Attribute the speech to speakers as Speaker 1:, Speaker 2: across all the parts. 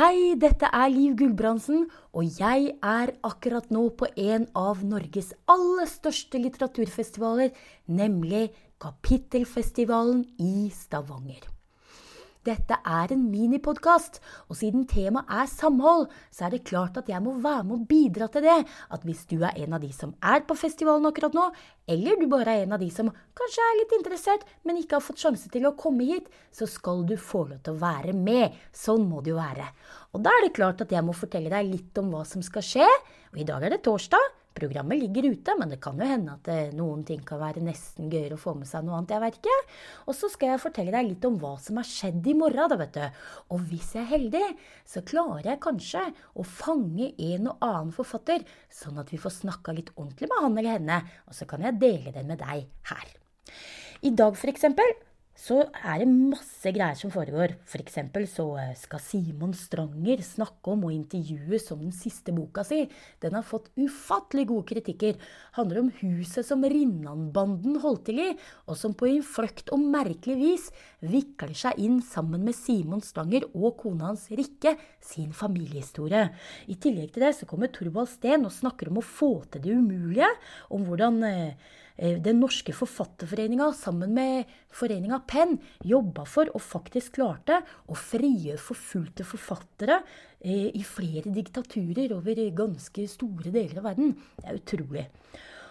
Speaker 1: Hei, dette er Liv Gulbrandsen, og jeg er akkurat nå på en av Norges aller største litteraturfestivaler, nemlig Kapittelfestivalen i Stavanger. Dette er en minipodkast, og siden temaet er samhold, så er det klart at jeg må være med og bidra til det. At hvis du er en av de som er på festivalen akkurat nå, eller du bare er en av de som kanskje er litt interessert, men ikke har fått sjanse til å komme hit, så skal du få lov til å være med. Sånn må det jo være. Og da er det klart at jeg må fortelle deg litt om hva som skal skje. Og i dag er det torsdag. Programmet ligger ute, men det kan jo hende at eh, noen ting kan være nesten gøyere å få med seg noe annet. Jeg vet ikke. Og så skal jeg fortelle deg litt om hva som har skjedd i morgen, da, vet du. Og hvis jeg er heldig, så klarer jeg kanskje å fange en og annen forfatter, sånn at vi får snakka litt ordentlig med han eller henne, og så kan jeg dele den med deg her. I dag, for eksempel, så er det masse greier som foregår. F.eks. For så eh, skal Simon Stranger snakke om og intervjues om den siste boka si. Den har fått ufattelig gode kritikker. Handler om huset som Rinnanbanden holdt til i, og som på innfløkt og merkelig vis vikler seg inn sammen med Simon Stranger og kona hans Rikke sin familiehistorie. I tillegg til det så kommer Torvald Steen og snakker om å få til det umulige, om hvordan Eh, den norske forfatterforeninga sammen med foreninga Penn jobba for og faktisk klarte å frigjøre forfulgte forfattere eh, i flere diktaturer over ganske store deler av verden. Det er utrolig.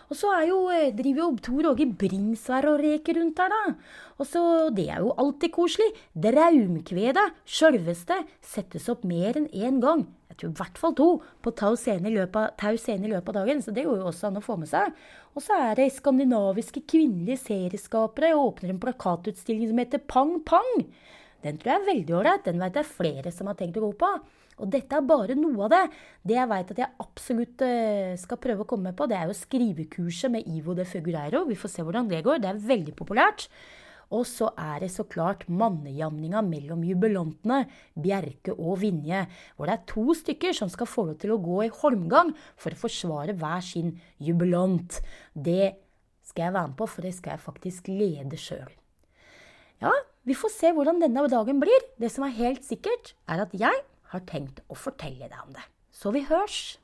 Speaker 1: Og så jo, eh, driver jo Tor Åge Bringsvær og reker rundt her, da. Og så, Det er jo alltid koselig. Draumkvedet, sjølveste, settes opp mer enn én gang. Tror i hvert fall to på Tau scene i løpet, av dagen. Så det går jo også an å få med seg. Og så er det skandinaviske kvinnelige serieskapere åpner en plakatutstilling som heter Pang Pang. Den tror jeg er veldig ålreit. Den vet jeg flere som har tenkt å gå på. Og dette er bare noe av det. Det jeg veit at jeg absolutt uh, skal prøve å komme med på, det er jo skrivekurset med Ivo de Fugureiro. Vi får se hvordan det går. Det er veldig populært. Og så er det så klart mannejamninga mellom jubilantene, Bjerke og Vinje, hvor det er to stykker som skal få lov til å gå i holmgang for å forsvare hver sin jubilant. Det skal jeg være med på, for det skal jeg faktisk lede sjøl. Ja, vi får se hvordan denne dagen blir. Det som er helt sikkert, er at jeg har tenkt å fortelle deg om det. Så vi hørs!